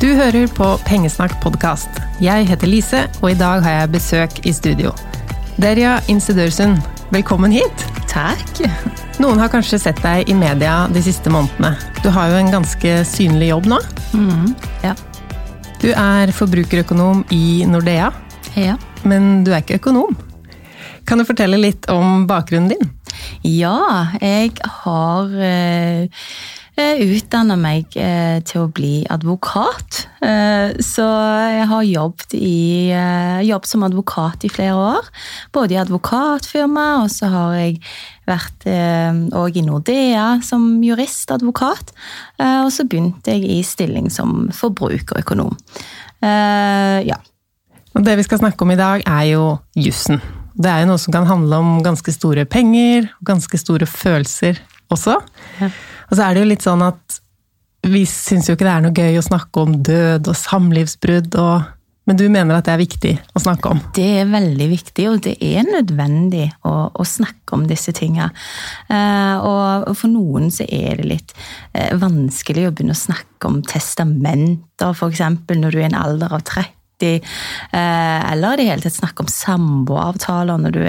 Du hører på Pengesnakk podkast. Jeg heter Lise, og i dag har jeg besøk i studio. Derja Insidørsund, velkommen hit. Takk. Noen har kanskje sett deg i media de siste månedene. Du har jo en ganske synlig jobb nå. Mm, ja. Du er forbrukerøkonom i Nordea, ja. men du er ikke økonom. Kan du fortelle litt om bakgrunnen din? Ja, jeg har eh, utdanna meg eh, til å bli advokat. Eh, så jeg har jobbet, i, eh, jobbet som advokat i flere år. Både i advokatfirma, og så har jeg vært òg i Nordea som juristadvokat. Og så begynte jeg i stilling som forbrukerøkonom. Ja. Og det vi skal snakke om i dag, er jo jussen. Det er jo noe som kan handle om ganske store penger, og ganske store følelser også. Ja. Og så er det jo litt sånn at vi syns jo ikke det er noe gøy å snakke om død og samlivsbrudd, og, men du mener at det er viktig å snakke om? Det er veldig viktig, og det er nødvendig å, å snakke om disse tinga. Eh, og for noen så er det litt eh, vanskelig å begynne å snakke om testamenter, f.eks. når du er i en alder av 30. Eh, eller i det hele tatt snakke om samboeravtaler når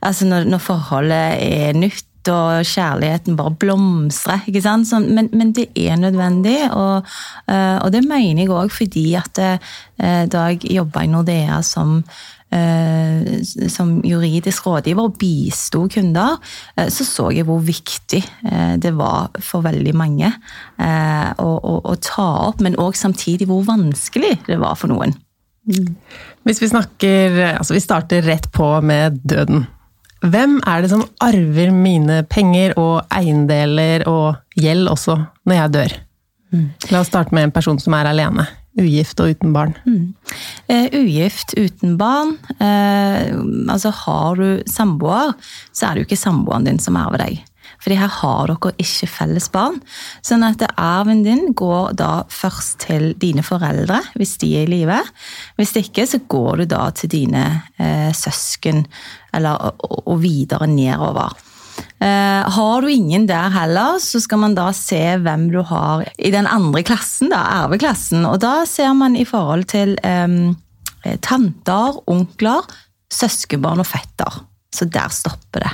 Altså når, når forholdet er nytt og kjærligheten bare blomstrer. ikke sant? Så, men, men, det er nødvendig, og, eh, og det mener jeg òg fordi at eh, da jeg jobba i Nordea som eh, som juridisk rådgiver og bisto kunder, så så jeg hvor viktig det var for veldig mange å, å, å ta opp, men òg samtidig hvor vanskelig det var for noen. Hvis vi snakker Altså, vi starter rett på med døden. Hvem er det som arver mine penger og eiendeler og gjeld også når jeg dør? Mm. La oss starte med en person som er alene. Ugift og uten barn. Mm. Uh, ugift uten barn. Uh, altså har du samboer, så er det jo ikke samboeren din som arver deg. Fordi her har dere ikke felles barn. Sånn at arven din går da først til dine foreldre, hvis de er i live. Hvis ikke, så går du da til dine eh, søsken, eller, og, og videre nedover. Uh, har du ingen der heller, så skal man da se hvem du har i den andre klassen, da, arveklassen. Og da ser man i forhold til um, tanter, onkler, søskenbarn og fetter. Så der stopper det.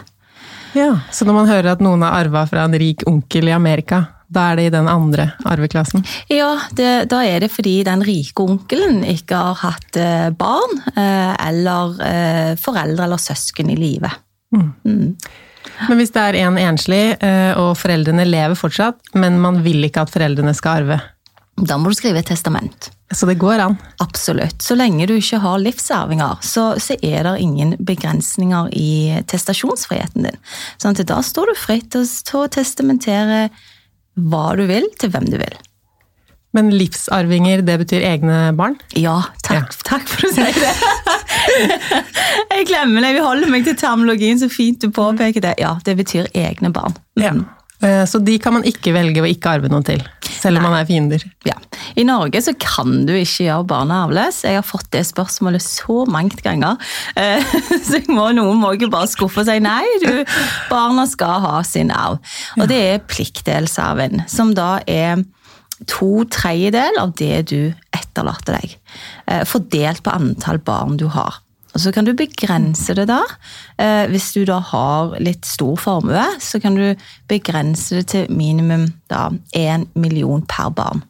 Ja, Så når man hører at noen har arva fra en rik onkel i Amerika, da er det i den andre arveklassen? Ja, det, da er det fordi den rike onkelen ikke har hatt eh, barn eh, eller eh, foreldre eller søsken i live. Mm. Mm. Men hvis det er en enslig, og foreldrene lever fortsatt, men man vil ikke at foreldrene skal arve? Da må du skrive et testament. Så det går an? Absolutt. Så lenge du ikke har livsarvinger, så, så er det ingen begrensninger i testasjonsfriheten din. Sånn da står du fritt til å testamentere hva du vil, til hvem du vil. Men livsarvinger, det betyr egne barn? Ja, takk, ja. takk for å si det. Jeg glemmer det, vi holder meg til termologien, så fint du påpeker det. Ja, det betyr egne barn. Ja. Eh, så de kan man ikke velge å ikke arve noe til, selv om Nei. man er fiender? Ja. I Norge så kan du ikke gjøre barna arveløs. Jeg har fått det spørsmålet så mange ganger. Eh, så må, noen må ikke bare skuffe og si nei, du, barna skal ha sin arv. Og det er pliktdelsarven, som da er to tredjedel av det du etterlater deg. Eh, fordelt på antall barn du har. Og så kan du begrense det da. Eh, hvis du da har litt stor formue, så kan du begrense det til minimum da én million per barn.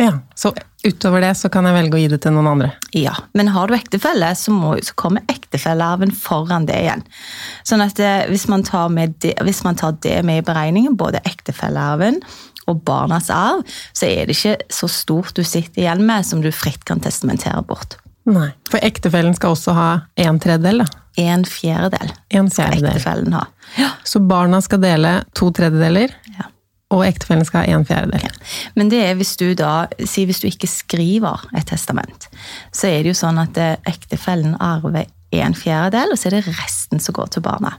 Ja, Så utover det så kan jeg velge å gi det til noen andre? Ja, men har du ektefelle, så, må, så kommer ektefellearven foran det igjen. Sånn at det, hvis, man det, hvis, man tar det med i beregningen, både ektefellearven og barnas arv, så er det ikke så stort du sitter igjen med som du fritt kan testamentere bort. Nei, For ektefellen skal også ha en tredjedel, da? En fjerdedel, en fjerdedel. skal ektefellen ha. Ja. Så barna skal dele to tredjedeler, ja. Og ektefellen skal ha en fjerdedel. Ja. Men det er hvis du da, si hvis du ikke skriver et testament, så er det jo sånn at eh, ektefellen arver en fjerdedel, og så er det resten som går til barna.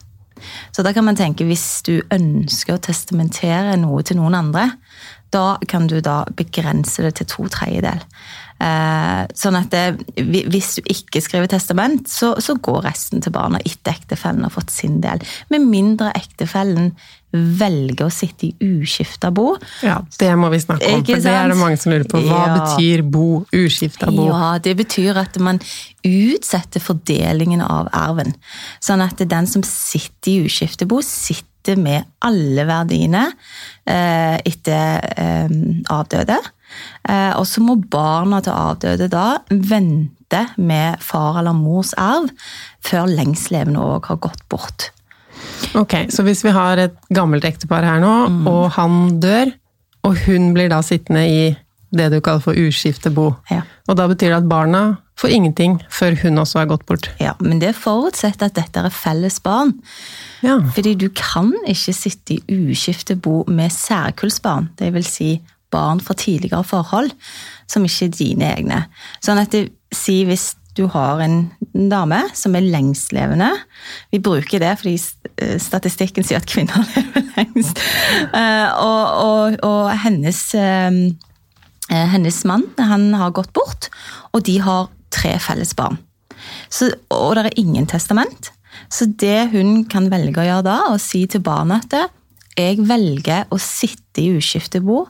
Så da kan man tenke, hvis du ønsker å testamentere noe til noen andre, da kan du da begrense det til to tredjedel. Eh, sånn at det, hvis du ikke skriver testament, så, så går resten til barna etter ektefellen har fått sin del. Med mindre ektefellen velger å sitte i uskifta bo. Ja, Det må vi snakke om, for det er det mange som lurer på. Hva Ja. betyr bo, uskifta bo? Ja, det betyr at man utsetter fordelingen av arven. Sånn at den som sitter i uskiftebo, sitter med alle verdiene eh, etter eh, avdøde. Eh, og så må barna til avdøde da vente med far eller mors arv før lengstlevende òg har gått bort. Ok, Så hvis vi har et gammelt ektepar her nå, Mm. og han dør, og hun blir da sittende i det du kaller for uskiftebo, Ja. og da betyr det at barna får ingenting før hun også har gått bort? Ja, Men det forutsetter at dette er felles barn. Ja. Fordi du kan ikke sitte i uskiftebo med særkullsbarn, det vil si barn fra tidligere forhold, som ikke er dine egne. Sånn at det sier hvis du har en dame som er lengstlevende Vi bruker det fordi eh, statistikken sier at kvinner lever lengst. Eh, Og, og, og hennes, eh, hennes mann han har gått bort, og de har tre felles barn. Så, og det er ingen testament. Så det hun kan velge å gjøre da, og si til barnet at jeg velger å sitte i uskiftebo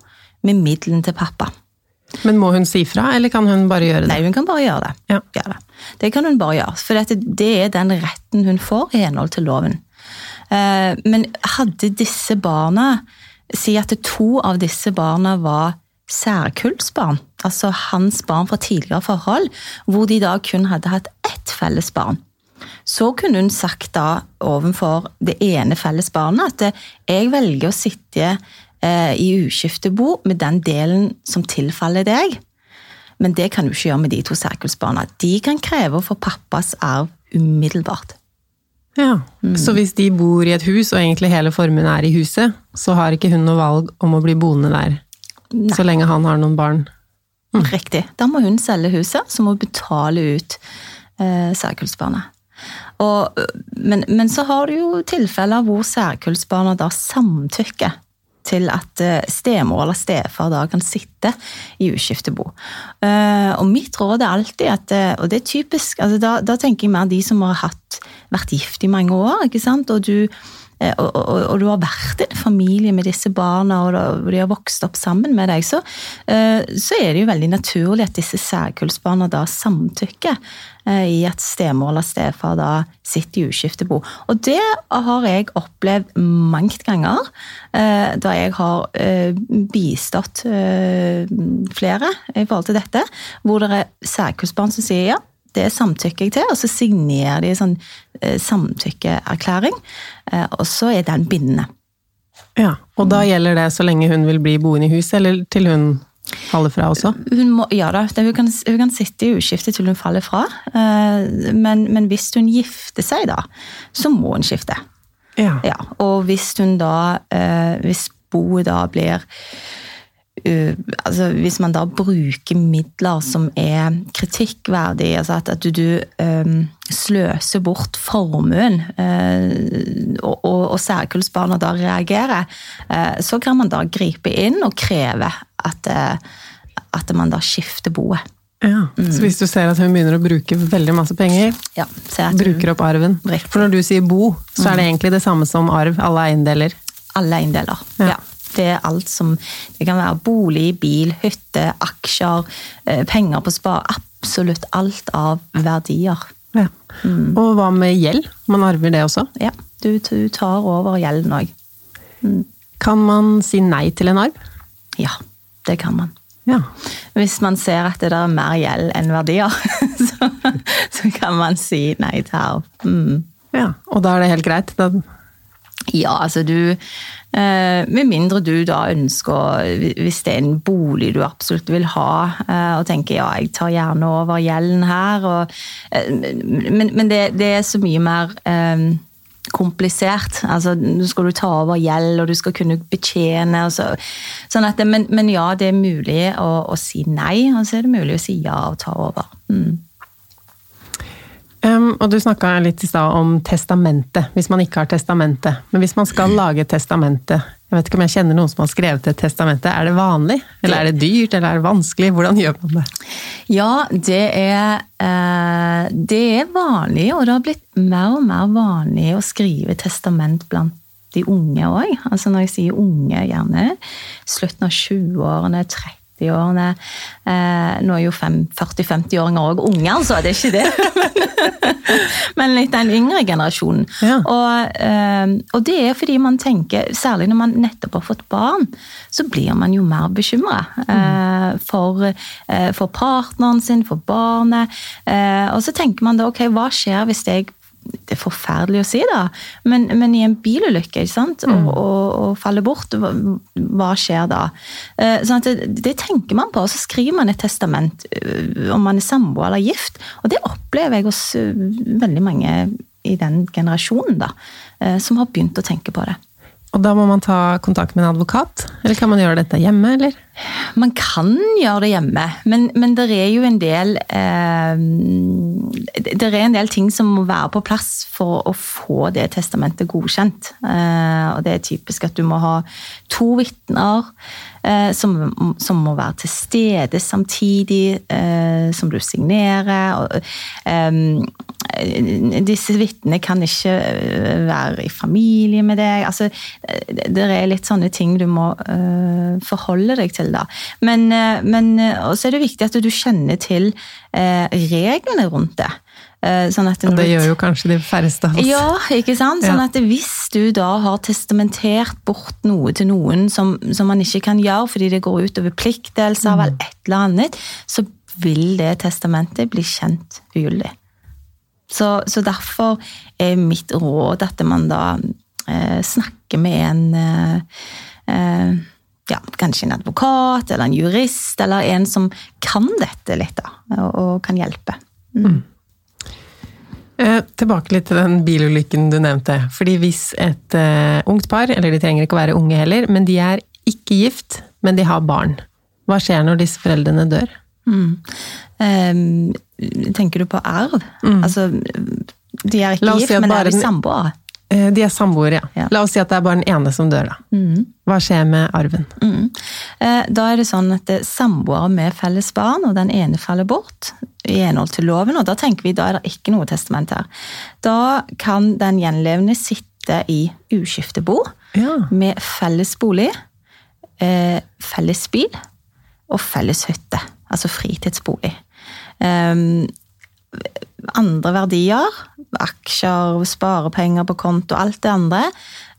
med midlene til pappa. Men må hun si fra, eller kan hun bare gjøre det? Nei, hun kan bare gjøre det. Ja. Gjøre det. det kan hun bare gjøre, for dette, det er den retten hun får i henhold til loven. Eh, Men hadde disse barna Si at to av disse barna var særkullsbarn, altså hans barn fra tidligere forhold, hvor de da kun hadde hatt ett felles barn. Så kunne hun sagt da overfor det ene felles barnet at jeg velger å sitte eh, i uskiftebo med den delen som tilfaller deg. Men det kan du ikke gjøre med de to sirkelsbarna. De kan kreve å få pappas arv umiddelbart. Ja. Mm. Så hvis de bor i et hus, og egentlig hele formuen er i huset, så har ikke hun noe valg om å bli boende der så lenge han har noen barn? Riktig. Da må hun selge huset, så må hun betale ut eh, særkullsbarnet. Men, men så har du jo tilfeller hvor særkullsbarna da samtykker til at eh, stemor eller stefar da kan sitte i uskiftebo. Eh, og mitt råd er alltid at, eh, og det er typisk, altså da, da tenker jeg mer de som har hatt, vært gift i mange år, ikke sant, og du og, og, og du har vært en familie med disse barna, og de har vokst opp sammen med deg, så, så er det jo veldig naturlig at disse særkullsbarna da samtykker i at stemor eller stefar da sitter i uskiftebo. Og det har jeg opplevd mangt ganger, eh, da jeg har eh, bistått eh, flere i forhold til dette, hvor det er særkullsbarn som sier ja, det samtykker jeg til, og så signerer de en sånn eh, samtykkeerklæring, eh, og så er den bindende. Ja. Og da gjelder det så lenge hun vil bli boende i huset, eller til hun faller fra også? Hun må, ja da, hun kan, hun kan sitte i uskifte til hun faller fra, eh, men, men hvis hun gifter seg da, så må hun skifte. Ja. Ja, og hvis hun da, eh, hvis boet da blir uh, altså Hvis man da bruker midler som er kritikkverdige, altså at, at du, du um, sløser bort formuen, uh, og, og, og særkullsbarna da reagerer, uh, så kan man da gripe inn og kreve at, uh, at man da skifter boet. Ja. Så hvis du ser at hun begynner å bruke veldig masse penger, Ja, bruker opp arven. For når du sier bo, så er det egentlig det samme som arv, alle eiendeler. Alle eiendeler. Ja. Ja. Det er alt som Det kan være bolig, bil, hytte, aksjer, eh, penger på spar. Absolutt alt av verdier. Ja. Og hva med gjeld? Man arver det også. Ja, du, du tar over gjelden òg. Kan man si nei til en arv? Ja, det kan man. Ja. Hvis man ser at det er mer gjeld enn verdier, så, så kan man si nei til arv. Mm. ja. Og da er det helt greit? Da, Ja, altså du eh, Med mindre du da ønsker Hvis det er en bolig du absolutt vil ha, eh, og tenker ja, jeg tar gjerne over gjelden her, og, eh, Men, men det, det er så mye mer um, komplisert. Altså, nå skal du ta over gjeld, og du skal kunne betjene. Så, sånn det, men, men ja, det er mulig å, å si nei, og så er det mulig å si ja og ta over. Mm. Um, og du snakka litt i stad om testamentet, hvis man ikke har testamentet. Men hvis man skal lage testamentet, Jeg vet ikke om jeg kjenner noen som har skrevet et testamente. Er det vanlig? Eller er det dyrt? Eller er det vanskelig? Hvordan gjør man det? Ja, det er, eh, det er vanlig, og det har blitt mer og mer vanlig å skrive testament blant de unge òg. Altså når jeg sier unge, gjerne slutten av 20-årene, 30 50-årene. Eh, nå er jo 40-50-åringer òg unge, altså, det er ikke det. Men litt den yngre generasjonen. Ja. Og, eh, og, det er fordi man tenker, særlig når man nettopp har fått barn, så blir man jo mer bekymra. Eh, for, eh, for, partneren sin, for barnet. Eh, og så tenker man da ok, hva skjer hvis jeg det er forferdelig å si, da, men, men i en bilulykke ikke sant? Mm. Og, og, og faller bort, hva skjer da? Eh, sånn det, det, tenker man på, og så skriver man et testament eh, om man er samboer eller gift. Og det opplever jeg hos eh, veldig mange i den generasjonen da, som har begynt å tenke på det. Og da må man ta kontakt med en advokat? Eller kan man gjøre dette hjemme, eller? Man kan gjøre det hjemme, men, men det er jo en del eh, Det er en del ting som må være på plass for å få det testamentet godkjent. Eh, og det er typisk at du må ha to vitner eh, som, som, må være til stede samtidig eh, som du signerer. Og, eh, disse vitnene kan ikke øh, være i familie med deg. Altså, det er litt sånne ting du må forholde deg til, da. Men, uh, men også er det viktig at du kjenner til eh, reglene rundt det. Sånn og det gjør jo kanskje de færreste av oss. Ja, ikke sant? Sånn at hvis du da har testamentert bort noe til noen som, som man ikke kan gjøre fordi det går utover pliktelser mm. eller et eller annet, så vil det testamentet bli kjent ugyldig. Så, så, derfor er mitt råd at man da eh, snakker med en eh, eh, ja, kanskje en advokat eller en jurist, eller en som kan dette litt, da, og, og kan hjelpe. Mm. Mm. Eh, tilbake litt til den bilulykken du nevnte. Fordi hvis et eh, ungt par, eller de trenger ikke å være unge heller, men de er ikke gift, men de har barn, hva skjer når disse foreldrene dør? Mm. Eh, tenker du på arv? Mm. Altså, de er ikke gift, men er de samboere? Eh, de er samboere, ja. ja. La oss si at det er bare den ene som dør, da. Mm. Hva skjer med arven? Mm. Eh, da er det sånn at det er samboere med felles barn, og den ene faller bort i henhold til loven, og da tenker vi da er det ikke noe testament her. Da kan den gjenlevende sitte i uskiftebo ja. med felles bolig, eh, felles bil og felles hytte. Altså fritidsbolig. Andre verdier, aksjer, sparepenger på konto, alt det andre,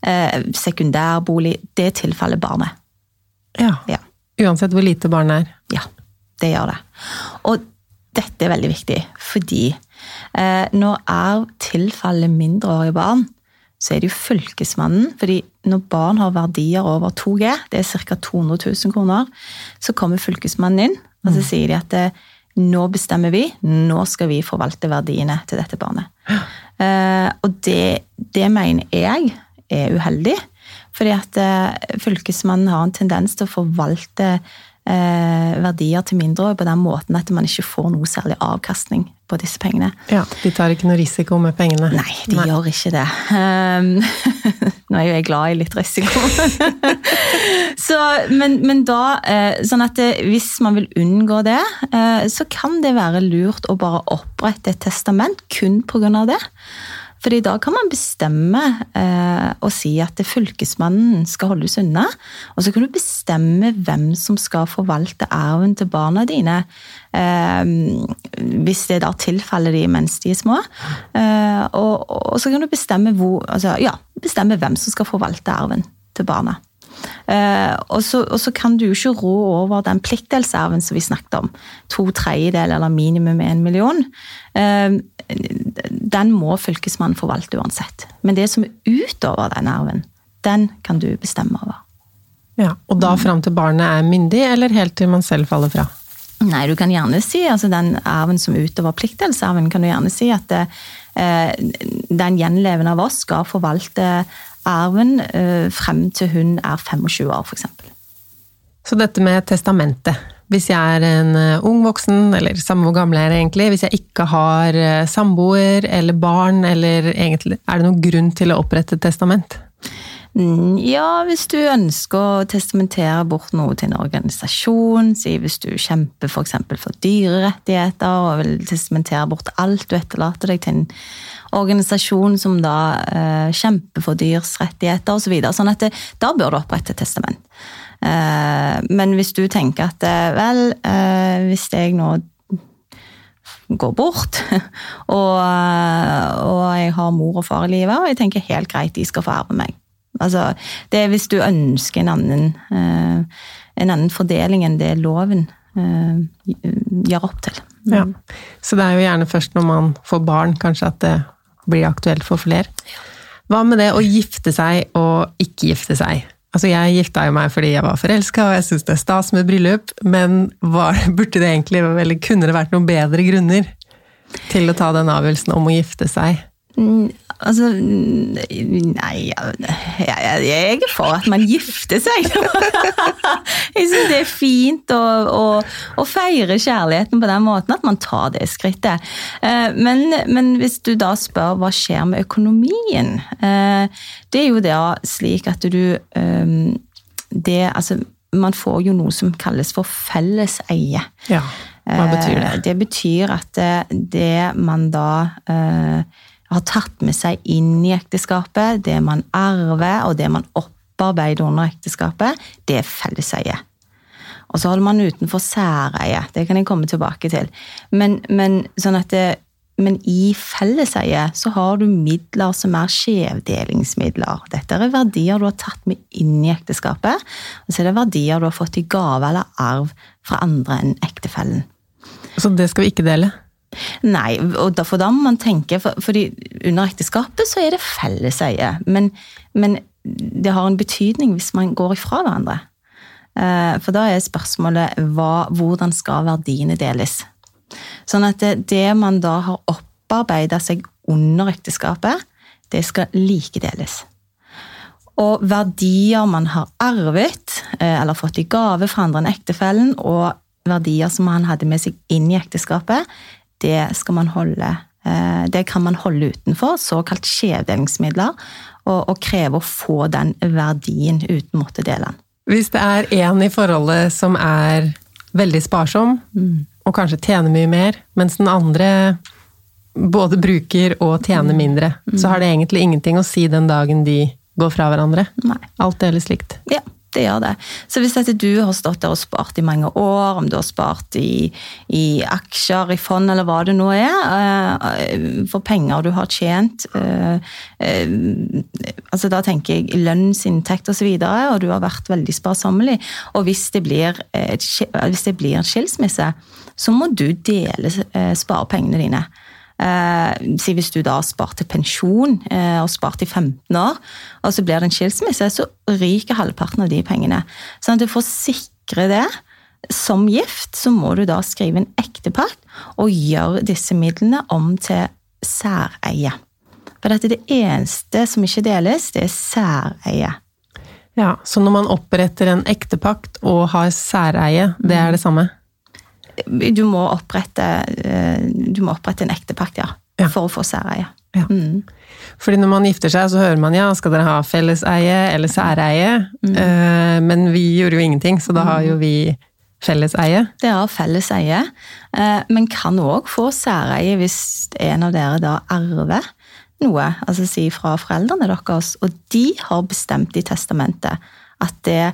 eh, sekundærbolig, det tilfaller barnet. Ja. ja. Uansett hvor lite barnet er? Ja, det gjør det. Og dette er veldig viktig, fordi eh, når arv tilfaller mindreårige barn, så er det jo fylkesmannen. fordi når barn har verdier over 2G, det er ca. 200 000 kroner, så kommer fylkesmannen inn, og så mm. sier de at det, eh, nå bestemmer vi, nå skal vi forvalte verdiene til dette barnet. Uh, og det, det, mener jeg er uheldig. Fordi at uh, fylkesmannen har en tendens til å forvalte uh, verdier til mindreårige på den måten at man ikke får noe særlig avkastning på disse pengene. Ja, De tar ikke noe risiko med pengene? Nei, de Nei. gjør ikke det. Um, nå er jo jeg glad i litt risiko. så, men, men, da, eh, sånn at det, hvis man vil unngå det, eh, så kan det være lurt å bare opprette et testament kun pga. det. Fordi da kan man bestemme eh, og si at fylkesmannen skal holdes unna. Og så kan du bestemme hvem som skal forvalte arven til barna dine. Eh, hvis det da tilfaller de mens de er små. Eh, og, og, så kan du bestemme, hvor, altså, ja, bestemme hvem som skal forvalte arven til barna. Uh, og, så, og, så, kan du jo ikke rå over den pliktdelsarven som vi snakket om. To tredjedeler eller minimum en million. Uh, den må fylkesmannen forvalte uansett. Men det som er utover den arven, den kan du bestemme over. Ja, Og da fram til barnet er myndig, eller helt til man selv faller fra? Nei, du kan gjerne si altså den arven som er utover pliktdelsarven, kan du gjerne si at det, eh, den gjenlevende av oss skal forvalte arven eh, frem til hun er 25 år, f.eks. Så dette med testamentet. Hvis jeg er en eh, ung voksen, eller samme hvor gammel jeg er egentlig, hvis jeg ikke har eh, samboer eller barn, eller egentlig Er det noen grunn til å opprette et testament? Mm, Ja, hvis du ønsker å testamentere bort noe til en organisasjon, si hvis du kjemper for for dyrerettigheter og vil testamentere bort alt du etterlater deg til en organisasjon som da eh, kjemper for dyrs rettigheter osv. Så videre. sånn at det, da bør du opprette testament. Eh, men hvis du tenker at eh, vel, eh, hvis jeg nå går bort, og, og jeg har mor og far i livet, og jeg tenker helt greit, de skal få arve meg. Altså, det er hvis du ønsker en annen, eh, en annen fordeling enn det loven eh, gjør opp til. Ja. Så det er jo gjerne først når man får barn, kanskje at det blir aktuelt for flere. Hva med det å gifte seg og ikke gifte seg? Altså, jeg gifta jo meg fordi jeg var forelska, og jeg syns det er stas med bryllup, men var, burde det egentlig, eller kunne det vært noen bedre grunner til å ta den avgjørelsen om å gifte seg? Altså Nei, jeg, jeg, jeg er for at man gifter seg. jeg syns det er fint å, å, å, feire kjærligheten på den måten at man tar det skrittet. Eh, men, men, hvis du da spør hva skjer med økonomien, eh, det er jo da slik at du eh, det, altså, Man får jo noe som kalles for felleseie. Ja, hva betyr det? Det betyr at det man da har tatt med seg inn i ekteskapet, det man arver og det man opparbeider under ekteskapet, det er felleseie. Og så holder man utenfor særeie. Det kan jeg komme tilbake til. Men, men, sånn det, men i felleseie så har du midler som er skjevdelingsmidler. Dette er verdier du har tatt med inn i ekteskapet, og så er det verdier du har fått i gave eller arv fra andre enn ektefellen. Så det skal vi ikke dele? Nei, og for da må man tenke for, fordi Under ekteskapet så er det felleseie, men, men det har en betydning hvis man går ifra hverandre. Eh, for da er spørsmålet hva, hvordan skal verdiene deles? Sånn at det, det man da har opparbeida seg under ekteskapet, det skal likedeles. Og verdier man har arvet eh, eller fått i gave fra andre enn ektefellen, og verdier som han hadde med seg inn i ekteskapet, det skal man holde eh, det kan man holde utenfor, såkalt skjevdelingsmidler, og, og kreve å få den verdien uten måtte dele den. Hvis det er én i forholdet som er veldig sparsom, mm. og kanskje tjener mye mer, mens den andre både bruker og tjener mindre, mm. så har det egentlig ingenting å si den dagen de går fra hverandre. Nei. Alt deles likt. Ja, det gjør det. Så hvis dette du har stått der og spart i mange år, om du har spart i, i aksjer, i fond eller hva det nå er, uh, for penger du har tjent uh, uh, altså Da tenker jeg lønnsinntekt osv., og, så videre, og du har vært veldig sparsommelig. Og hvis det, blir, hvis det blir en skilsmisse, så må du dele sparepengene dine. Eh, si hvis du da har spart til pensjon eh, og spart i 15 år, og så blir det en skilsmisse, så ryker halvparten av de pengene. Sånn at du får sikre det. Som gift så må du da skrive en ektepakt og gjøre disse midlene om til særeie. For dette er det eneste som ikke deles, det er særeie. Ja, Så når man oppretter en ektepakt og har særeie, det er det samme? Du må opprette, eh, du må opprette en ektepakt, ja. ja. For å få særeie. Ja. Mm. Fordi når man gifter seg, så hører man ja, skal dere ha felleseie eller særeie? Mm. Uh, men vi gjorde jo ingenting, så da har jo vi felleseie. Det har felleseie, uh, men kan òg få særeie hvis en av dere da arver noe, altså si fra foreldrene deres, og de har bestemt i testamentet at det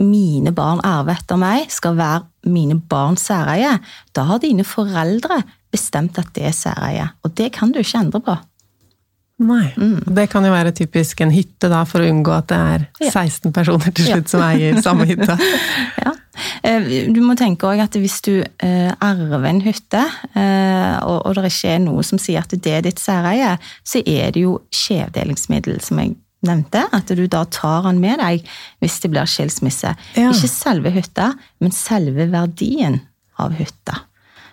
mine barn arver etter meg, skal være mine barns særeie, da har dine foreldre bestemt at det er særeie. Og det kan du ikke endre på. Nei. Mm. Det kan jo være typisk en hytte, da, for å unngå at det er 16 personer til slutt ja. som eier samme hytte. ja. Eh, du må tenke også at hvis du eh, arver en hytte, eh, og det ikke er noe som sier at det er ditt særeie, så er det jo skjevdelingsmiddel, som jeg nevnte, at du da tar den med deg hvis det blir skilsmisse. Ja. Ikke selve hytta, men selve verdien av hytta.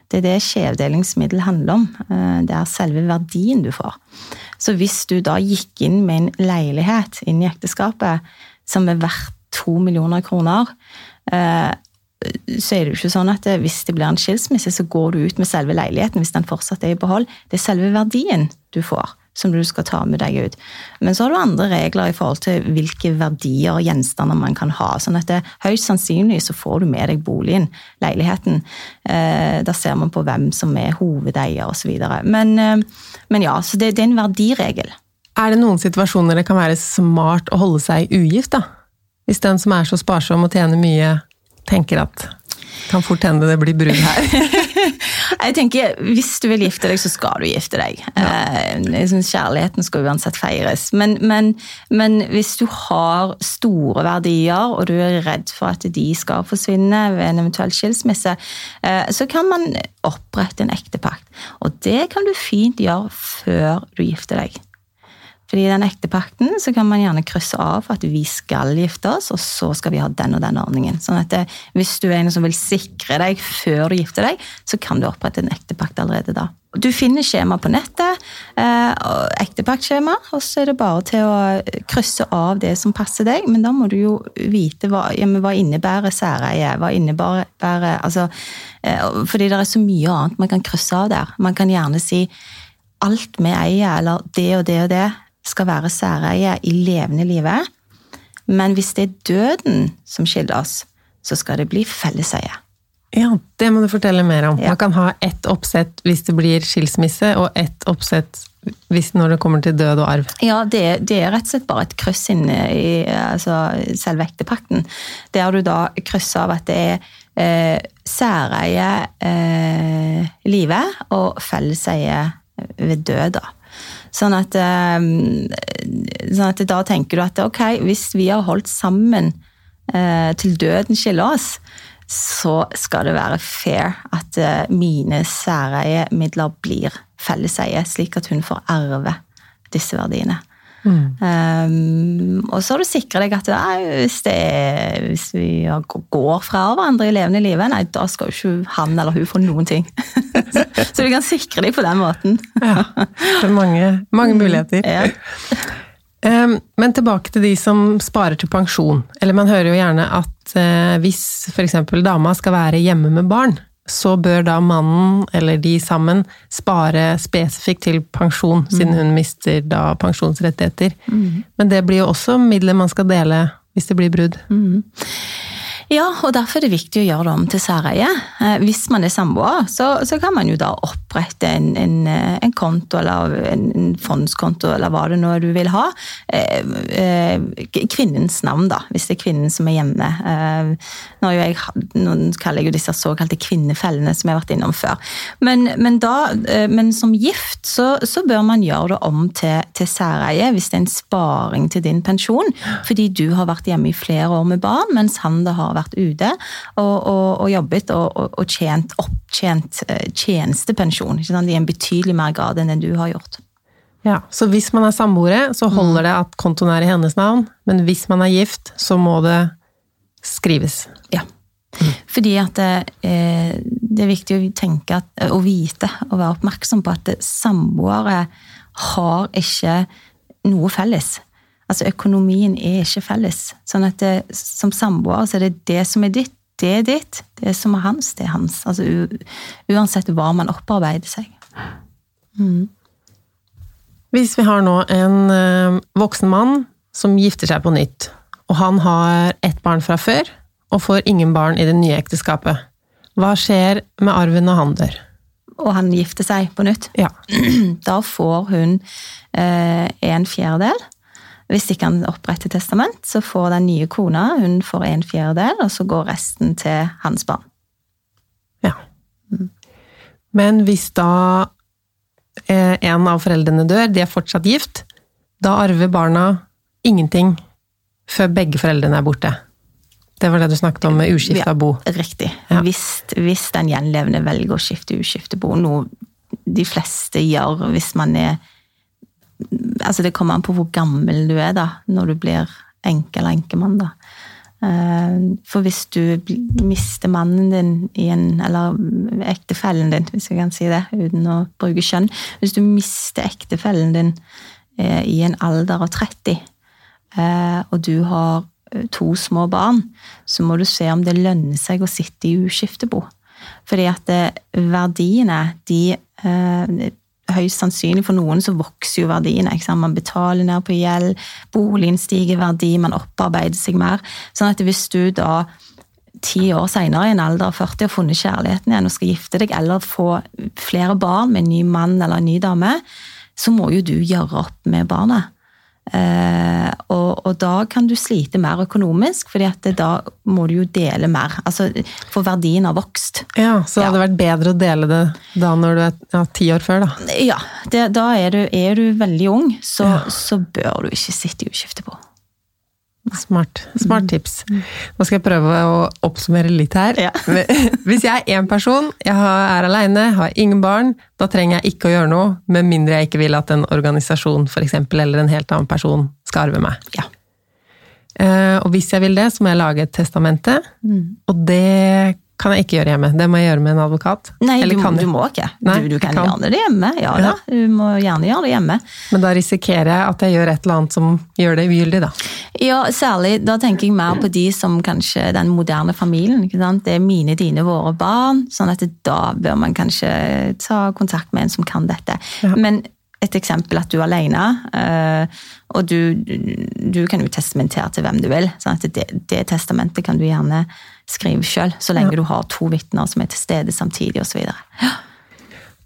Det er det skjevdelingsmiddel handler om. Eh, det er selve verdien du får. Så hvis du da gikk inn med en leilighet inn i ekteskapet som er verdt to millioner kroner, eh, så er det jo ikke sånn at hvis det blir en skilsmisse, så går du ut med selve leiligheten hvis den fortsatt er i behold. Det er selve verdien du får. Som du skal ta med deg ut. Men så har du andre regler i forhold til hvilke verdier og gjenstander man kan ha. sånn at det, Høyst sannsynlig så får du med deg boligen, leiligheten. Eh, da ser man på hvem som er hovedeier osv. Men, eh, men ja, så det, det er en verdiregel. Er det noen situasjoner det kan være smart å holde seg ugift, da? Hvis den som er så sparsom og tjener mye, tenker at kan fort hende det blir brudd her. jeg tenker, Hvis du vil gifte deg, så skal du gifte deg. Eh, jeg synes Kjærligheten skal uansett feires. Men, men, men, hvis du har store verdier, og du er redd for at de skal forsvinne ved en eventuell skilsmisse, eh, så kan man opprette en ektepakt. Og det kan du fint gjøre før du gifter deg. Fordi i den ektepakten så kan man gjerne krysse av at vi skal gifte oss, og så skal vi ha den og den ordningen. Sånn at det, Hvis du er en som vil sikre deg før du gifter deg, så kan du opprette en ektepakt allerede da. Du finner skjema på nettet, eh, ektepaktskjema, og så er det bare til å krysse av det som passer deg. Men da må du jo vite hva, ja, hva innebærer særeie. Hva innebærer altså, eh, Fordi det er så mye annet man kan krysse av der. Man kan gjerne si alt vi eier, eller det og det og det skal være særeie i levende livet. Men hvis det er døden som skiller oss, så skal det bli felleseie. Ja, det må du fortelle mer om. Ja. Man kan ha ett oppsett hvis det blir skilsmisse, og ett oppsett hvis når det kommer til død og arv. Ja, det, det er rett og slett bare et kryss inne i altså, selve ektepakten. Der du da krysser av at det er eh, særeie eh, livet og felleseie ved død. da. Sånn at, ehm, sånn at, da tenker du at ok, hvis vi har holdt sammen eh, til døden skiller oss, så skal det være fair at mine mine særeiemidler blir felleseie, slik at hun får arve disse verdiene. Mm. Um, og så har du sikra deg at nei, hvis, er, hvis, vi går fra hverandre i levende livet, nei, da skal jo ikke han eller hun få noen ting. så, så, du kan sikre deg på den måten. ja, det er mange, mange mm, muligheter. Ja. Um, men tilbake til de som sparer til pensjon. Eller man hører jo gjerne at uh, hvis f.eks. dama skal være hjemme med barn, så bør da mannen, eller de sammen, spare spesifikt til pensjon, mm. siden hun mister da pensjonsrettigheter. Mm. Men det blir jo også midler man skal dele hvis det blir brudd. Mm. Ja, og derfor er det viktig å gjøre det om til særeie. Eh, hvis man er samboer, så, så, kan man jo da opprette en, en, eh, en, konto eller en fondskonto eller hva det nå du vil ha. Eh, kvinnens navn, da, hvis det er kvinnen som er hjemme. Nå, jeg, nå kaller jeg jo disse såkalte kvinnefellene som jeg har vært innom før. Men, men, da, men som gift så, så, bør man gjøre det om til, til særeie hvis det er en sparing til din pensjon, fordi du har vært hjemme i flere år med barn, mens han da har vært ute og, og, og jobbet og, og, tjent opptjent eh, tjenestepensjon i en betydelig mer grad enn den du har gjort. Ja, Så hvis man er samboere, så holder det at kontoen er i hennes navn, men hvis man er gift, så må det skrives. Ja. Fordi at det, det er viktig å tenke at, å vite og være oppmerksom på at samboere har ikke noe felles. Altså økonomien er ikke felles. Sånn at det, som samboer så er det det som er ditt, det er ditt. Det som er hans, det er hans. Altså uansett hva man opparbeider seg. Mm. Hvis vi har nå en uh, voksen mann som gifter seg på nytt, og han har ett barn fra før, og får ingen barn i det nye ekteskapet, hva skjer med arven når han dør? Og han gifter seg på nytt? Ja. Da får hun uh, en fjerdedel hvis ikke han oppretter testament, så får den nye kona hun får en fjerdedel, og så går resten til hans barn. Ja. Mm. Men hvis da eh, en av foreldrene dør, de er fortsatt gift, da arver barna ingenting før begge foreldrene er borte. Det var det du snakket om med uskifta bo. Ja, riktig. Ja. Hvis, hvis, den gjenlevende velger å skifte uskifte bo, noe de fleste gjør hvis man er altså Det kommer an på hvor gammel du er da, når du blir enke eller enkemann. da. Eh, for hvis du mister mannen din i en Eller ektefellen din, hvis jeg kan si det uten å bruke kjønn. Hvis du mister ektefellen din eh, i en alder av 30, eh, og du har to små barn, så må du se om det lønner seg å sitte i uskiftebo. Fordi at verdiene, de høyst sannsynlig for noen så vokser jo verdiene. Man betaler ned på gjeld, boligen stiger verdi, man opparbeider seg mer. Sånn at hvis du da ti år senere i en alder av 40 har funnet kjærligheten igjen og skal gifte deg eller få flere barn med en ny mann eller en ny dame, så må jo du gjøre opp med barnet. Eh, og, og, da kan du slite mer økonomisk, fordi at da må du jo dele mer. Altså, For verdien har vokst. Ja, Så hadde det vært bedre å dele det da når du er ja, ti år før, da? Ja, det, da er du, er du, veldig ung, så, ja. så bør du ikke sitte i uskifte på. Smart. Smart tips. Nå skal jeg prøve å oppsummere litt her. Ja. Hvis jeg er én person, jeg er aleine, har ingen barn, da trenger jeg ikke å gjøre noe, med mindre jeg ikke vil at en organisasjon for eksempel, eller en helt annen person skal arve meg. Ja. Eh, og hvis jeg vil det, så må jeg lage et testamente, mm. og det kan jeg ikke gjøre hjemme. Det må jeg gjøre med en advokat. Nei, du, du, må ikke. Nei, du, du, kan, kan, gjøre det hjemme. Ja, ja. Du må gjerne gjøre det hjemme. Men da risikerer jeg at jeg gjør et eller annet som gjør det ugyldig, da. Ja, særlig. Da tenker jeg mer på de som kanskje den moderne familien. Det er mine, dine, våre barn. sånn at da bør man kanskje ta kontakt med en som kan dette. Ja. Men et eksempel at du er alene, eh, og du, du kan jo testamentere til hvem du vil. sånn at det, det testamentet kan du gjerne skrive sjøl, så lenge ja. du har to vitner som er til stede samtidig osv.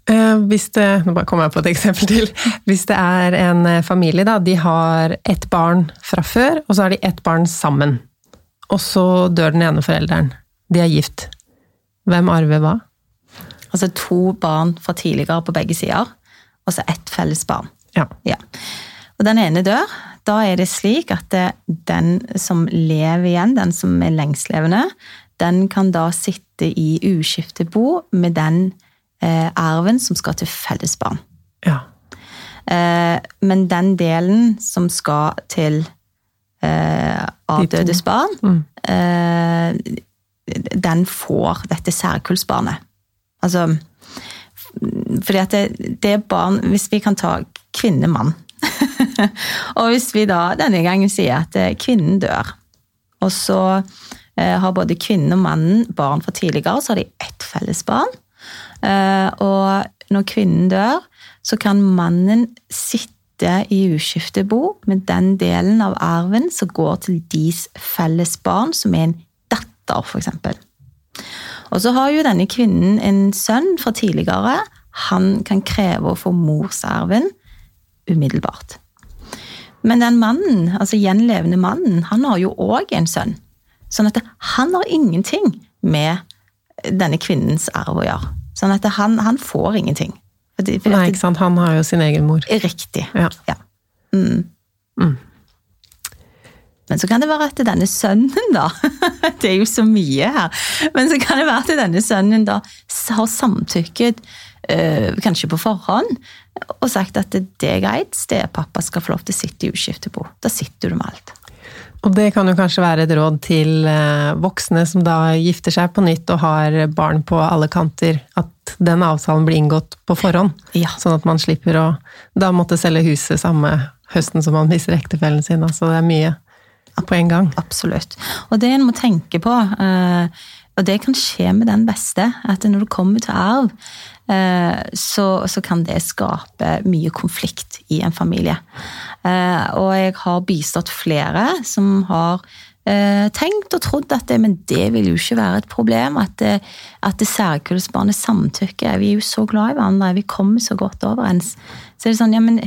Eh, hvis det, nå bare kommer jeg på et eksempel til. Hvis det er en eh, familie, da, de har ett barn fra før, og så har de ett barn sammen. Og så dør den ene forelderen. De er gift. Hvem arver hva? Altså to barn fra tidligere på begge sider, og så ett felles barn. Ja. ja. Og den ene dør. Da er det slik at den som lever igjen, den som er lengstlevende, den kan da sitte i uskiftebo med den eh, arven som skal til felles barn. Ja. Eh, men den delen som skal til eh, avdødes barn, mm. eh, den får dette særkullsbarnet. Altså fordi at det, det er barn Hvis vi kan ta kvinne-mann og hvis vi da denne gangen sier at eh, kvinnen dør, og så eh, har både kvinnen og mannen barn fra tidligere, så har de ett felles barn. Eh, og når kvinnen dør, så kan mannen sitte i uskiftebo med den delen av arven som går til deres felles barn, som er en datter, f.eks. Og så har jo denne kvinnen en sønn fra tidligere. Han kan kreve å få morsarven umiddelbart. Men den mannen, altså gjenlevende mannen, han har jo òg en sønn. Sånn at han har ingenting med denne kvinnens arv å gjøre. Sånn at han, han får ingenting. Fordi, fordi Nei, ikke sant. Han har jo sin egen mor. Riktig. Ja. ja. Mm. Mm. Men så kan det være at denne sønnen, da Det er jo så mye her. Men så kan det være at denne sønnen da har samtykket, øh, kanskje på forhånd, og sagt at det er greit, stepappa skal få lov til å sitte i uskiftebo. Da sitter du med alt. Og det kan jo kanskje være et råd til øh, voksne som da gifter seg på nytt og har barn på alle kanter, at den avtalen blir inngått på forhånd. Ja. Sånn at man slipper å da måtte selge huset samme høsten som man mister ektefellen sin. Altså det er mye på en gang. Absolutt. Og det en må tenke på, eh, og det kan skje med den beste, at når det kommer til arv, eh, så, så kan det skape mye konflikt i en familie. Eh, og jeg har bistått flere som har tenkt og trodd at det, men det vil jo ikke være et problem. At, det, at det særkullsbarnet samtykker. Vi er jo så glad i hverandre, vi kommer så godt overens. Så det er sånn, ja, men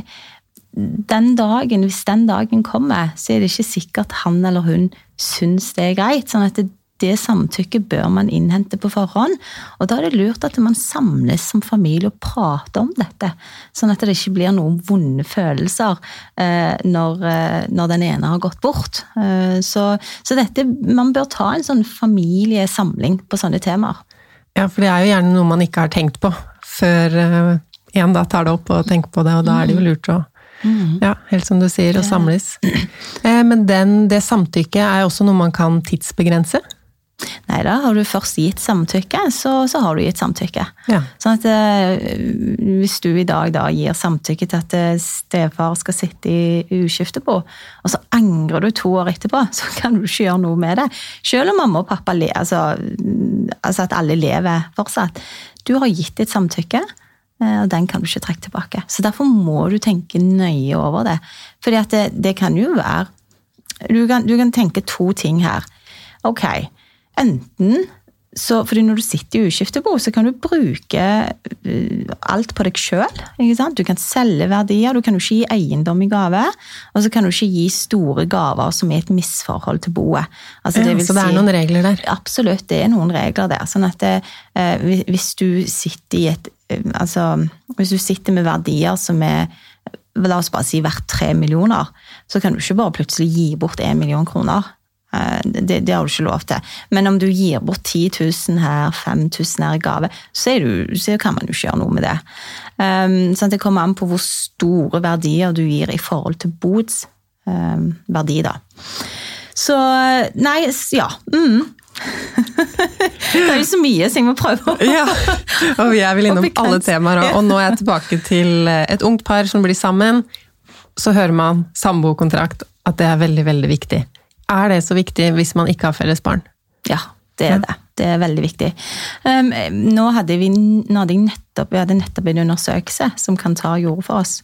den dagen, hvis den dagen kommer, så er det ikke sikkert han eller hun syns det er greit. sånn at det, det samtykket bør man innhente på forhånd. Og da er det lurt at man samles som familie og prater om dette. Sånn at det ikke blir noen vonde følelser eh, når, eh, når, den ene har gått bort. Eh, så, så, dette, man bør ta en sånn familiesamling på sånne temaer. Ja, for det er jo gjerne noe man ikke har tenkt på før eh, en da tar det opp og tenker på det, og da er det jo lurt å Mm. Ja, helt som du sier, å samles. Eh, men den, det samtykket er også noe man kan tidsbegrense? Nei da, har du først gitt samtykke, så, så har du gitt samtykke. Ja. Sånn at eh, hvis du i dag da gir samtykke til at eh, stefar skal sitte i uskiftebo, og så angrer du to år etterpå, så kan du ikke gjøre noe med det. Selv om mamma og pappa le, altså, altså at alle lever fortsatt. Du har gitt ditt samtykke. Eh, og den kan du ikke trekke tilbake. Så derfor må du tenke nøye over det. Fordi at det, det kan jo være du kan, du kan tenke to ting her. Ok, enten så, fordi når du sitter i uskiftebo, så kan du bruke uh, alt på deg sjøl. Du kan selge verdier, du kan jo ikke gi eiendom i gave. Og så kan du ikke gi store gaver som er et misforhold til boet. Altså, ja, så det er si, noen regler der? Absolutt, det er noen regler der. Sånn at det, uh, hvis du sitter i et uh, Altså, hvis du sitter med verdier som er la oss bare si verdt tre millioner, så kan du ikke bare plutselig gi bort én million kroner. Eh, det, det, har du ikke lov til. Men om du gir bort 10 000 her, 5000 her i gave, så, du, så, kan man jo ikke gjøre noe med det. Um, sånn det kommer an på hvor store verdier du gir i forhold til bods um, verdi, da. Så Nei, ja. Mm. det er jo så mye så jeg må prøve ja, og Jeg vil innom alle temaer, og nå er jeg tilbake til et ungt par som blir sammen. Så hører man samboerkontrakt, at det er veldig, veldig viktig. Er det så viktig hvis man ikke har felles barn? Ja, det er det. Det er veldig viktig. Um, nå hadde vi, nå hadde nettopp, vi hadde nettopp en undersøkelse som kan ta jord for oss.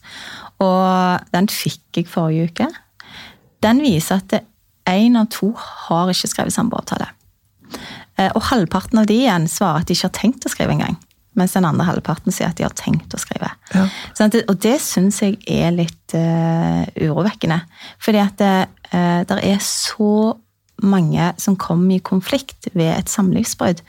Og den fikk jeg forrige uke. Den viser at én av to har ikke skrevet samboeravtale. Uh, og halvparten av de igjen svarer at de ikke har tenkt å skrive engang. Mens den andre halvparten sier at de har tenkt å skrive. Ja. Sånn og det syns jeg er litt uh, urovekkende. Fordi at uh, det er så mange som kommer i konflikt ved et samlivsbrudd.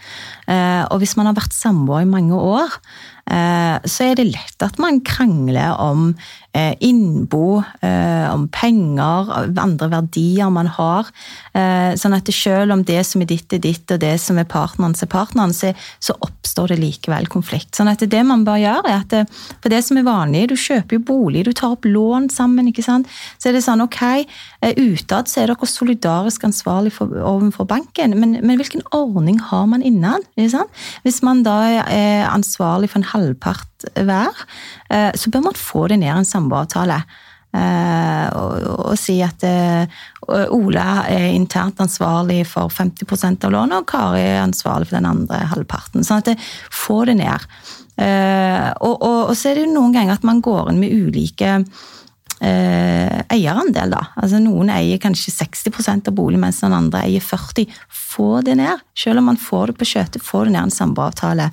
Uh, og hvis man har vært samboer i mange år, så er det lett at man krangler om Eh, innbo, eh, om penger, andre verdier man har. Eh, sånn at selv om det som er ditt, er ditt, og det som er partnerens, er partnerens, så oppstår det likevel konflikt. Sånn at det man bør gjøre, er at for det som er vanlig, du kjøper jo bolig, du tar opp lån sammen, ikke sant. Så er det sånn, ok, utad så er dere solidarisk ansvarlig for, overfor banken, men, men, hvilken ordning har man innan? Hvis man da er ansvarlig for en halvpart hver, så bør man få det ned en sammenheng samboeravtale. Uh, og, og, si at Ole er internt ansvarlig for 50% av lånet, og Kari er ansvarlig for den andre halvparten. Sånn at det får det ned. Og, og, og, så er det jo noen ganger at man går inn med ulike eierandel. da. Altså Noen eier kanskje 60% av boligen, mens den andre eier 40 Få det ned. Selv om man får det på skjøtet, få det ned en samboeravtale.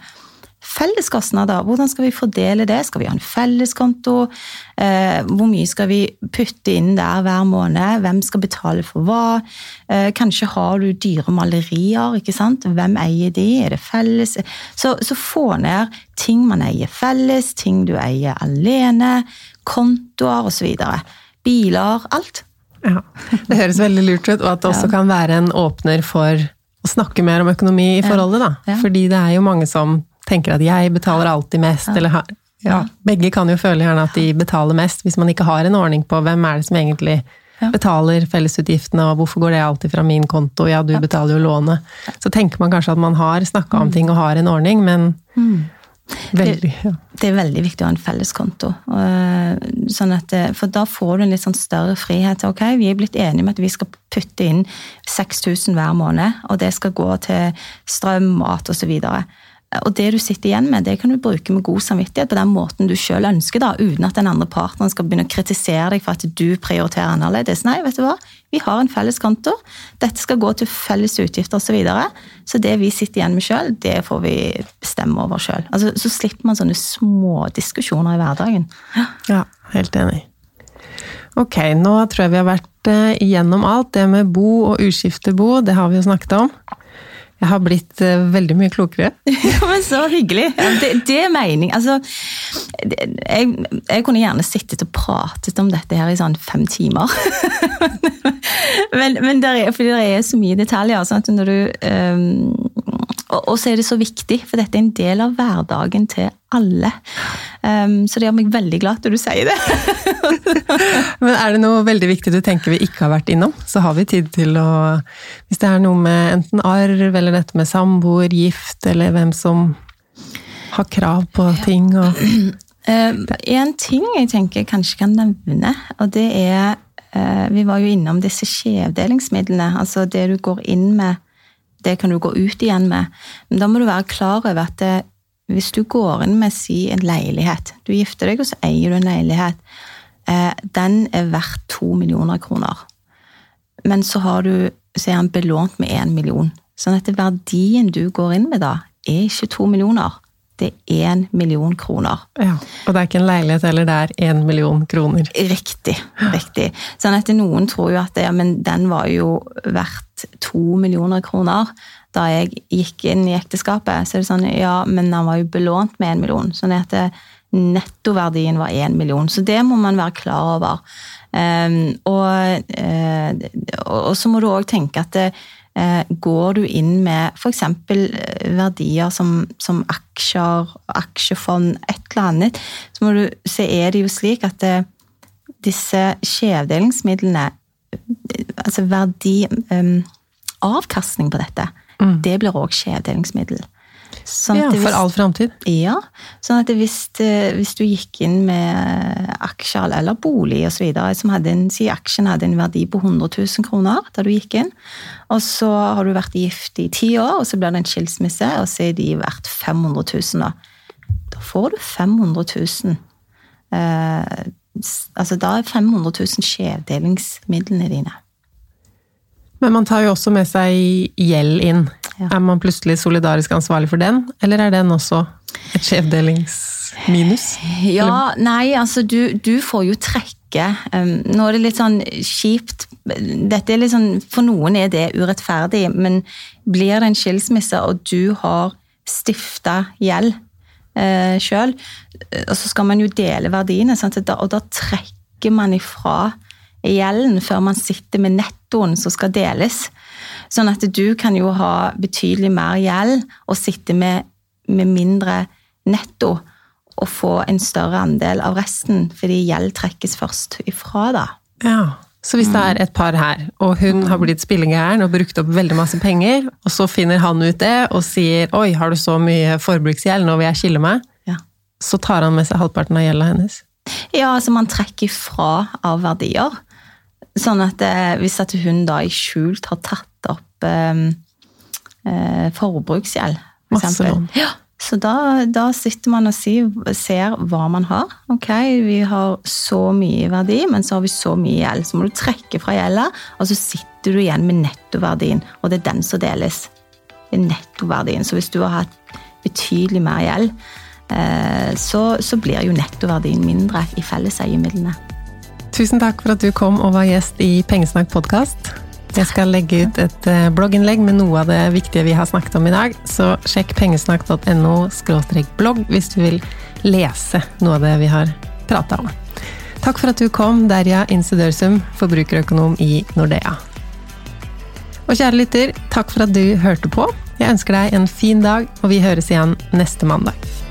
Felleskostnader, hvordan skal vi fordele det? Skal vi ha en felleskonto? Eh, hvor mye skal vi putte inn der hver måned? Hvem skal betale for hva? Eh, kanskje har du dyre malerier, ikke sant? Hvem eier de? Er det felles? Så, så få ned ting man eier felles, ting du eier alene, kontoer osv. Biler, alt. Ja, Det høres veldig lurt ut, og at det også kan være en åpner for å snakke mer om økonomi i forholdet. da. Fordi det er jo mange som tenker at jeg betaler alltid mest, ja. eller ja, Begge kan jo føle gjerne at de betaler mest, hvis man ikke har en ordning på hvem er det som egentlig betaler fellesutgiftene, og hvorfor går det alltid fra min konto, ja, du betaler jo lånet. Så tenker man kanskje at man har snakka om mm. ting og har en ordning, men mm. Veldig, ja. det, det, er veldig viktig å ha en felleskonto. Eh, sånn at, eh, for da får du en litt sånn større frihet. Ok, Vi er blitt enige om at vi skal putte inn 6000 hver måned, og det skal gå til strøm, mat osv. Og det du sitter igjen med, det kan du bruke med god samvittighet på den måten du sjøl ønsker, da, uten at den andre partneren skal begynne å kritisere deg for at du prioriterer annerledes. Nei, vet du hva, vi har en felles konto. Dette skal gå til felles utgifter osv. Så, videre. så det vi sitter igjen med sjøl, det får vi bestemme over sjøl. Altså, så slipper man sånne små diskusjoner i hverdagen. Ja, helt enig. Ok, nå tror jeg vi har vært gjennom igjennom alt. Det med bo og uskiftebo, det har vi jo snakket om. Jeg har blitt uh, veldig mye klokere. ja, men Så hyggelig! Det, det er mening. Altså, jeg, jeg, kunne gjerne sittet og pratet om dette her i sånn fem timer. men, men der er, fordi det er så mye detaljer. Sånn at når du um, og så er det så viktig, for dette er en del av hverdagen til alle. Um, så det gjør meg veldig glad når du sier det. Men er det noe veldig viktig du tenker vi ikke har vært innom? Så har vi tid til å Hvis det er noe med enten arv, eller dette med samboer, gift, eller hvem som har krav på ting og um, En ting jeg tenker jeg kanskje kan nevne, og det er uh, Vi var jo innom disse skjevdelingsmidlene. Altså det du går inn med det kan du gå ut igjen med. Men da må du være klar over at det, hvis du går inn med si en leilighet Du gifter deg, og så eier du en leilighet. Eh, den er verdt to millioner kroner. Men så har du så er den belånt med én million. Sånn at verdien du går inn med da, er ikke to millioner. Det er én million kroner. Ja, Og det er ikke en leilighet heller, det er 1 million kroner. Riktig. riktig. Sånn at noen tror jo at det, men den var jo verdt to millioner kroner da jeg gikk inn i ekteskapet. Så er det sånn, ja, men den var jo belånt med 1 million. Sånn at nettoverdien var 1 million. Så det må man være klar over. Um, og, uh, og, så må du òg tenke at det, uh, går du inn med f.eks. verdier som, som, aksjer, aksjefond, et eller annet, så, du, så er det jo slik at det, disse skjevdelingsmidlene Altså verdi um, Avkastning på dette, mm. det blir òg skjevdelingsmiddel. Sånn ja, for all framtid? Ja. Sånn at hvis, hvis, du gikk inn med aksjer eller bolig osv. som hadde en, si aksjen hadde en verdi på 100 000 kroner da du gikk inn, og så har du vært gift i ti år, og så blir det en skilsmisse, og så er de verdt 500 000 da. Da får du 500 000. Eh, altså da er 500 000 skjevdelingsmidlene dine. Men man tar jo også med seg gjeld inn. Ja. Er man plutselig solidarisk ansvarlig for den, eller er den også et skjevdelingsminus? Ja, nei, altså du, du får jo trekke. Um, nå er det litt sånn kjipt Dette er litt sånn, For noen er det urettferdig, men blir det en skilsmisse, og du har stifta gjeld eh, sjøl, og så skal man jo dele verdiene, sant? og da trekker man ifra gjelden før man sitter med nettoen som skal deles. Sånn at du kan jo ha betydelig mer gjeld og sitte med, med mindre netto og få en større andel av resten, fordi gjeld trekkes først ifra, da. Ja, Så hvis det er et par her, og hun har blitt spillegæren og brukt opp veldig masse penger, og så finner han ut det og sier 'oi, har du så mye forbruksgjeld, nå vil jeg skille meg', ja. så tar han med seg halvparten av gjelda hennes? Ja, altså man trekker fra av verdier. Sånn at eh, hvis at hun da i skjult har tatt opp eh, forbruksgjeld. For Masse lån. Ja, så da, da, sitter man og ser, ser, hva man har. Ok, vi har så mye verdi, men så har vi så mye gjeld. Så må du trekke fra gjelda, og så sitter du igjen med nettoverdien. Og det er den som deles. Det er nettoverdien. Så hvis du har hatt betydelig mer gjeld, eh, så, så blir jo nettoverdien mindre i felleseiemidlene. Tusen takk for at du kom og var gjest i Pengesnakk podkast. Jeg skal legge ut et eh, blogginnlegg med noe av det viktige vi har snakket om i dag, så sjekk pengesnakk.no blogg hvis du vil lese noe av det vi har prata om. Takk for at du kom, Derja Insidørsum, forbrukerøkonom i Nordea. Og kjære lytter, takk for at du hørte på. Jeg ønsker deg en fin dag, og vi høres igjen neste mandag.